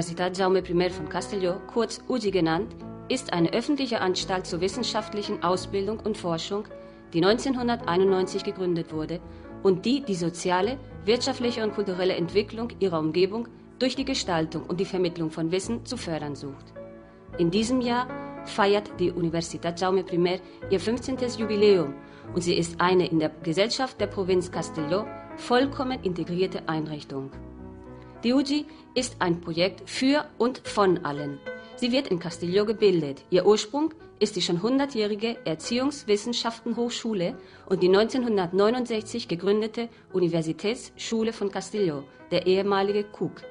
Universität Jaume I von Castelló, kurz UJI genannt, ist eine öffentliche Anstalt zur wissenschaftlichen Ausbildung und Forschung, die 1991 gegründet wurde und die die soziale, wirtschaftliche und kulturelle Entwicklung ihrer Umgebung durch die Gestaltung und die Vermittlung von Wissen zu fördern sucht. In diesem Jahr feiert die Universität Jaume I ihr 15. Jubiläum und sie ist eine in der Gesellschaft der Provinz Castelló vollkommen integrierte Einrichtung. Die UGI ist ein Projekt für und von allen. Sie wird in Castillo gebildet. Ihr Ursprung ist die schon 100-jährige Erziehungswissenschaftenhochschule und die 1969 gegründete Universitätsschule von Castillo, der ehemalige KUK.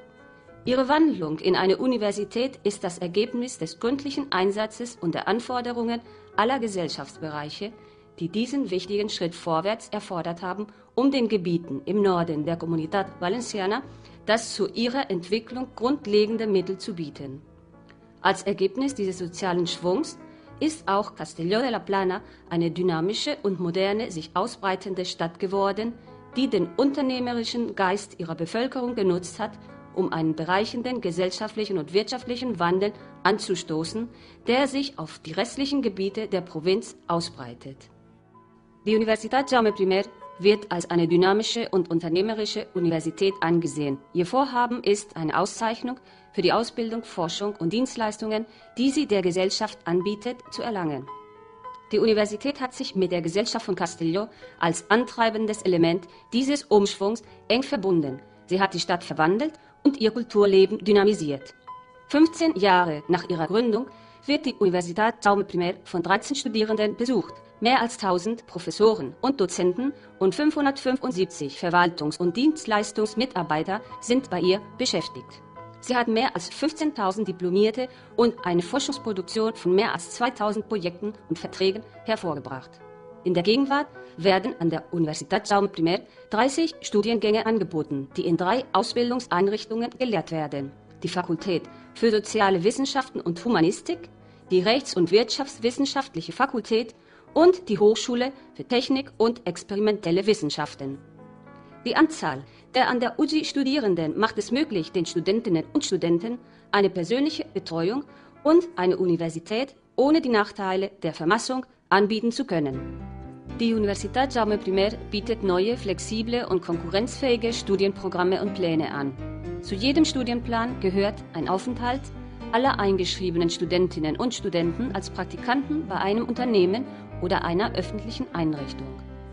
Ihre Wandlung in eine Universität ist das Ergebnis des gründlichen Einsatzes und der Anforderungen aller Gesellschaftsbereiche, die diesen wichtigen Schritt vorwärts erfordert haben, um den Gebieten im Norden der Comunidad Valenciana das zu ihrer Entwicklung grundlegende Mittel zu bieten. Als Ergebnis dieses sozialen Schwungs ist auch Castelló de la Plana eine dynamische und moderne, sich ausbreitende Stadt geworden, die den unternehmerischen Geist ihrer Bevölkerung genutzt hat, um einen bereichenden gesellschaftlichen und wirtschaftlichen Wandel anzustoßen, der sich auf die restlichen Gebiete der Provinz ausbreitet. Die Universität Jaume I wird als eine dynamische und unternehmerische Universität angesehen. Ihr Vorhaben ist eine Auszeichnung für die Ausbildung, Forschung und Dienstleistungen, die sie der Gesellschaft anbietet, zu erlangen. Die Universität hat sich mit der Gesellschaft von Castelló als antreibendes Element dieses Umschwungs eng verbunden. Sie hat die Stadt verwandelt und ihr Kulturleben dynamisiert. 15 Jahre nach ihrer Gründung wird die Universität Jaume I von 13 Studierenden besucht. Mehr als 1000 Professoren und Dozenten und 575 Verwaltungs- und Dienstleistungsmitarbeiter sind bei ihr beschäftigt. Sie hat mehr als 15.000 Diplomierte und eine Forschungsproduktion von mehr als 2.000 Projekten und Verträgen hervorgebracht. In der Gegenwart werden an der Universität Jaume I 30 Studiengänge angeboten, die in drei Ausbildungseinrichtungen gelehrt werden. Die Fakultät für Soziale Wissenschaften und Humanistik, die Rechts- und Wirtschaftswissenschaftliche Fakultät und die Hochschule für Technik und experimentelle Wissenschaften. Die Anzahl der an der UGI Studierenden macht es möglich, den Studentinnen und Studenten eine persönliche Betreuung und eine Universität ohne die Nachteile der Vermassung anbieten zu können. Die Universität Jaume I bietet neue, flexible und konkurrenzfähige Studienprogramme und Pläne an. Zu jedem Studienplan gehört ein Aufenthalt aller eingeschriebenen Studentinnen und Studenten als Praktikanten bei einem Unternehmen oder einer öffentlichen Einrichtung.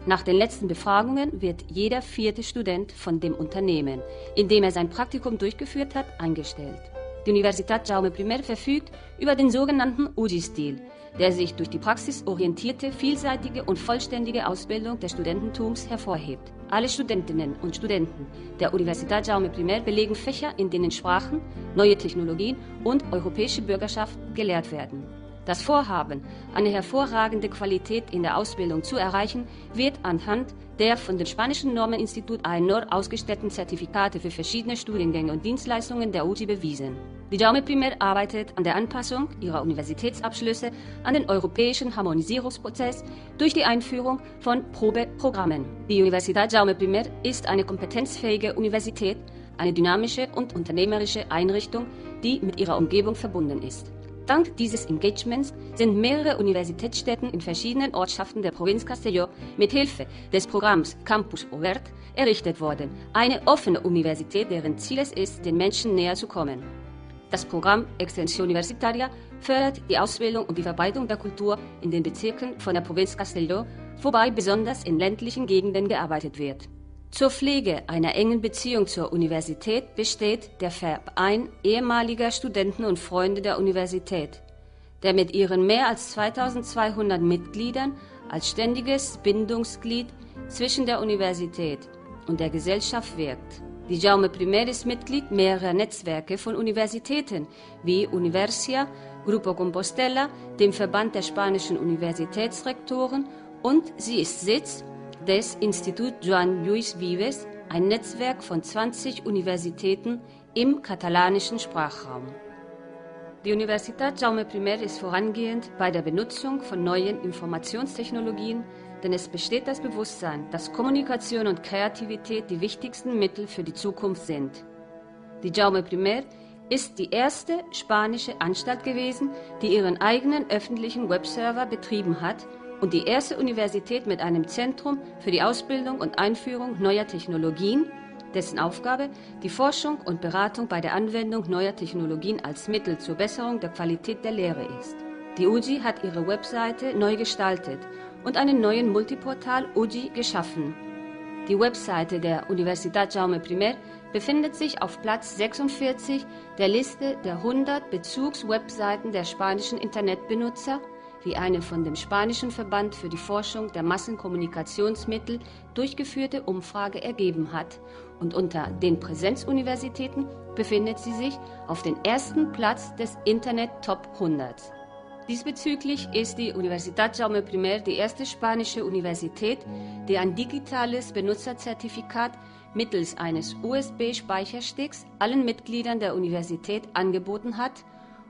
Nach den letzten Befragungen wird jeder vierte Student von dem Unternehmen, in dem er sein Praktikum durchgeführt hat, eingestellt. Die Universität Jaume I verfügt über den sogenannten UGI-Stil, der sich durch die praxisorientierte, vielseitige und vollständige Ausbildung des Studententums hervorhebt. Alle Studentinnen und Studenten der Universität Jaume I belegen Fächer, in denen Sprachen, neue Technologien und europäische Bürgerschaft gelehrt werden. Das Vorhaben, eine hervorragende Qualität in der Ausbildung zu erreichen, wird anhand der von dem spanischen Normeninstitut AENOR ausgestellten Zertifikate für verschiedene Studiengänge und Dienstleistungen der UTI bewiesen. Die Jaume Primer arbeitet an der Anpassung ihrer Universitätsabschlüsse an den europäischen Harmonisierungsprozess durch die Einführung von Probeprogrammen. Die Universität Jaume Primer ist eine kompetenzfähige Universität, eine dynamische und unternehmerische Einrichtung, die mit ihrer Umgebung verbunden ist. Dank dieses Engagements sind mehrere Universitätsstätten in verschiedenen Ortschaften der Provinz Castelló mit Hilfe des Programms Campus Overt errichtet worden. Eine offene Universität, deren Ziel es ist, den Menschen näher zu kommen. Das Programm Extensión Universitaria fördert die Ausbildung und die Verbreitung der Kultur in den Bezirken von der Provinz Castelló, wobei besonders in ländlichen Gegenden gearbeitet wird. Zur Pflege einer engen Beziehung zur Universität besteht der Verein ehemaliger Studenten und Freunde der Universität, der mit ihren mehr als 2200 Mitgliedern als ständiges Bindungsglied zwischen der Universität und der Gesellschaft wirkt. Die Jaume Primer ist Mitglied mehrerer Netzwerke von Universitäten wie Universia, Grupo Compostela, dem Verband der spanischen Universitätsrektoren und sie ist Sitz des Institut Joan Lluís Vives, ein Netzwerk von 20 Universitäten im katalanischen Sprachraum. Die Universität Jaume I ist vorangehend bei der Benutzung von neuen Informationstechnologien, denn es besteht das Bewusstsein, dass Kommunikation und Kreativität die wichtigsten Mittel für die Zukunft sind. Die Jaume I ist die erste spanische Anstalt gewesen, die ihren eigenen öffentlichen Webserver betrieben hat und die erste Universität mit einem Zentrum für die Ausbildung und Einführung neuer Technologien, dessen Aufgabe die Forschung und Beratung bei der Anwendung neuer Technologien als Mittel zur Besserung der Qualität der Lehre ist. Die UGI hat ihre Webseite neu gestaltet und einen neuen Multiportal UGI geschaffen. Die Webseite der Universidad Jaume I befindet sich auf Platz 46 der Liste der 100 Bezugswebseiten der spanischen Internetbenutzer, wie eine von dem spanischen Verband für die Forschung der Massenkommunikationsmittel durchgeführte Umfrage ergeben hat. Und unter den Präsenzuniversitäten befindet sie sich auf dem ersten Platz des Internet Top 100. Diesbezüglich ist die Universidad Jaume I die erste spanische Universität, die ein digitales Benutzerzertifikat mittels eines USB-Speichersticks allen Mitgliedern der Universität angeboten hat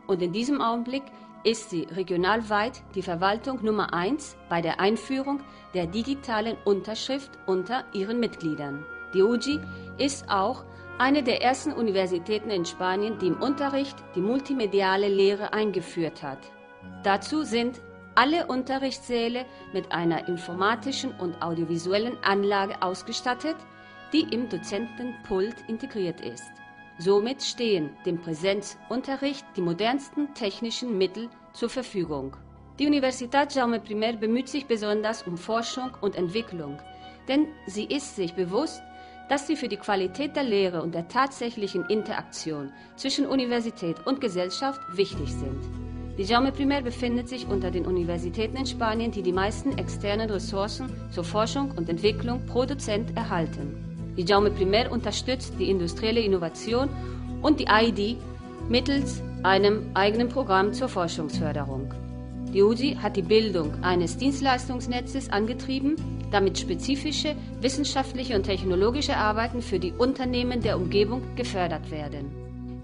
und in diesem Augenblick ist sie regionalweit die Verwaltung Nummer eins bei der Einführung der digitalen Unterschrift unter ihren Mitgliedern. Die UGI ist auch eine der ersten Universitäten in Spanien, die im Unterricht die multimediale Lehre eingeführt hat. Dazu sind alle Unterrichtssäle mit einer informatischen und audiovisuellen Anlage ausgestattet, die im Dozentenpult integriert ist. Somit stehen dem Präsenzunterricht die modernsten technischen Mittel zur Verfügung. Die Universität Jaume I bemüht sich besonders um Forschung und Entwicklung, denn sie ist sich bewusst, dass sie für die Qualität der Lehre und der tatsächlichen Interaktion zwischen Universität und Gesellschaft wichtig sind. Die Jaume I befindet sich unter den Universitäten in Spanien, die die meisten externen Ressourcen zur Forschung und Entwicklung pro Dozent erhalten. Die Jaume Primer unterstützt die industrielle Innovation und die ID mittels einem eigenen Programm zur Forschungsförderung. Die UGI hat die Bildung eines Dienstleistungsnetzes angetrieben, damit spezifische wissenschaftliche und technologische Arbeiten für die Unternehmen der Umgebung gefördert werden.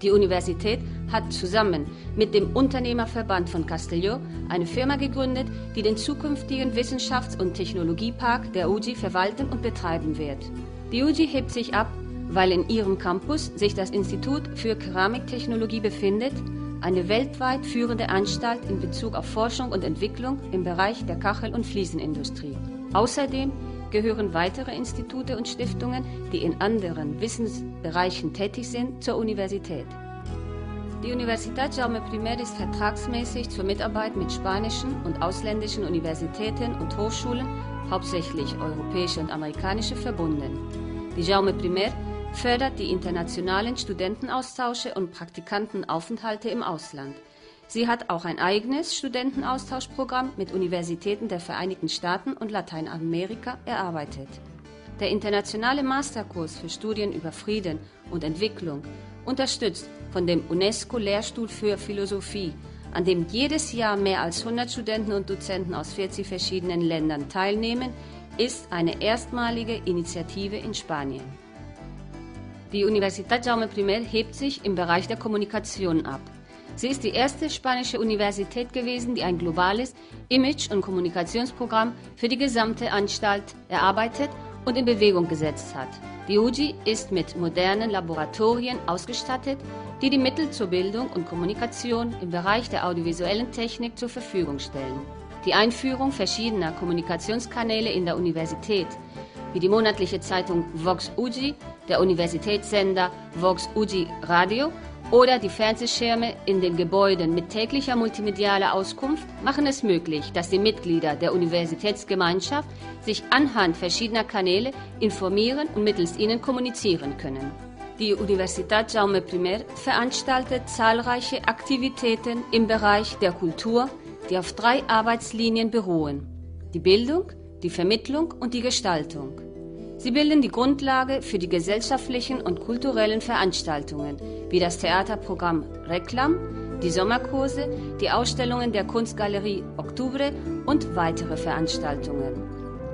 Die Universität hat zusammen mit dem Unternehmerverband von Castelló eine Firma gegründet, die den zukünftigen Wissenschafts- und Technologiepark der UGI verwalten und betreiben wird. Die UGI hebt sich ab, weil in ihrem Campus sich das Institut für Keramiktechnologie befindet, eine weltweit führende Anstalt in Bezug auf Forschung und Entwicklung im Bereich der Kachel- und Fliesenindustrie. Außerdem gehören weitere Institute und Stiftungen, die in anderen Wissensbereichen tätig sind, zur Universität. Die Universität Jaume I ist vertragsmäßig zur Mitarbeit mit spanischen und ausländischen Universitäten und Hochschulen, hauptsächlich europäische und amerikanische, verbunden. Die Jaume Primer fördert die internationalen Studentenaustausche und Praktikantenaufenthalte im Ausland. Sie hat auch ein eigenes Studentenaustauschprogramm mit Universitäten der Vereinigten Staaten und Lateinamerika erarbeitet. Der internationale Masterkurs für Studien über Frieden und Entwicklung, unterstützt von dem UNESCO-Lehrstuhl für Philosophie, an dem jedes Jahr mehr als 100 Studenten und Dozenten aus 40 verschiedenen Ländern teilnehmen, ist eine erstmalige Initiative in Spanien. Die Universität Jaume I hebt sich im Bereich der Kommunikation ab. Sie ist die erste spanische Universität gewesen, die ein globales Image- und Kommunikationsprogramm für die gesamte Anstalt erarbeitet und in Bewegung gesetzt hat. Die UGI ist mit modernen Laboratorien ausgestattet, die die Mittel zur Bildung und Kommunikation im Bereich der audiovisuellen Technik zur Verfügung stellen. Die Einführung verschiedener Kommunikationskanäle in der Universität, wie die monatliche Zeitung Vox Uji, der Universitätssender Vox Uji Radio oder die Fernsehschirme in den Gebäuden mit täglicher multimedialer Auskunft machen es möglich, dass die Mitglieder der Universitätsgemeinschaft sich anhand verschiedener Kanäle informieren und mittels ihnen kommunizieren können. Die Universität Jaume I veranstaltet zahlreiche Aktivitäten im Bereich der Kultur, die auf drei Arbeitslinien beruhen. Die Bildung, die Vermittlung und die Gestaltung. Sie bilden die Grundlage für die gesellschaftlichen und kulturellen Veranstaltungen, wie das Theaterprogramm Reklam, die Sommerkurse, die Ausstellungen der Kunstgalerie Oktober und weitere Veranstaltungen.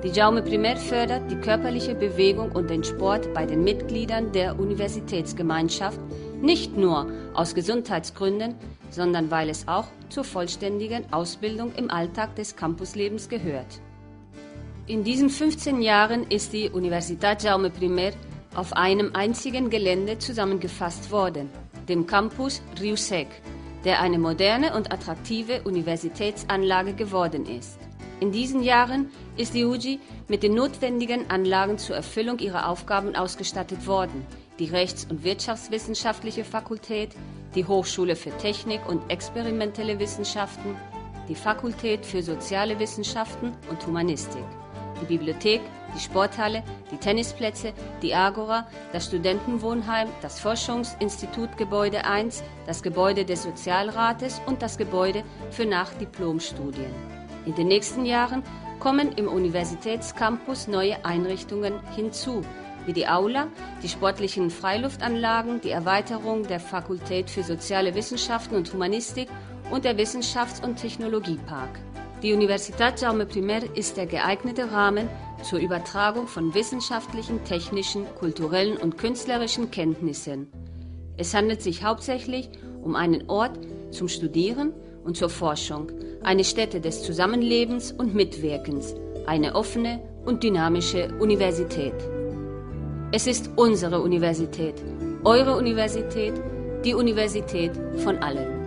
Die Jaume Primer fördert die körperliche Bewegung und den Sport bei den Mitgliedern der Universitätsgemeinschaft, nicht nur aus Gesundheitsgründen, sondern weil es auch zur vollständigen Ausbildung im Alltag des Campuslebens gehört. In diesen 15 Jahren ist die Universität Jaume I auf einem einzigen Gelände zusammengefasst worden, dem Campus Riusec, der eine moderne und attraktive Universitätsanlage geworden ist. In diesen Jahren ist die UGI mit den notwendigen Anlagen zur Erfüllung ihrer Aufgaben ausgestattet worden. Die Rechts- und Wirtschaftswissenschaftliche Fakultät, die Hochschule für Technik und experimentelle Wissenschaften, die Fakultät für Soziale Wissenschaften und Humanistik, die Bibliothek, die Sporthalle, die Tennisplätze, die Agora, das Studentenwohnheim, das Forschungsinstitutgebäude 1, das Gebäude des Sozialrates und das Gebäude für Nachdiplomstudien. In den nächsten Jahren kommen im Universitätscampus neue Einrichtungen hinzu, wie die Aula, die sportlichen Freiluftanlagen, die Erweiterung der Fakultät für Soziale Wissenschaften und Humanistik und der Wissenschafts- und Technologiepark. Die Universität Jaume Primer ist der geeignete Rahmen zur Übertragung von wissenschaftlichen, technischen, kulturellen und künstlerischen Kenntnissen. Es handelt sich hauptsächlich um einen Ort zum Studieren und zur Forschung, eine Stätte des Zusammenlebens und Mitwirkens, eine offene und dynamische Universität. Es ist unsere Universität, eure Universität, die Universität von allen.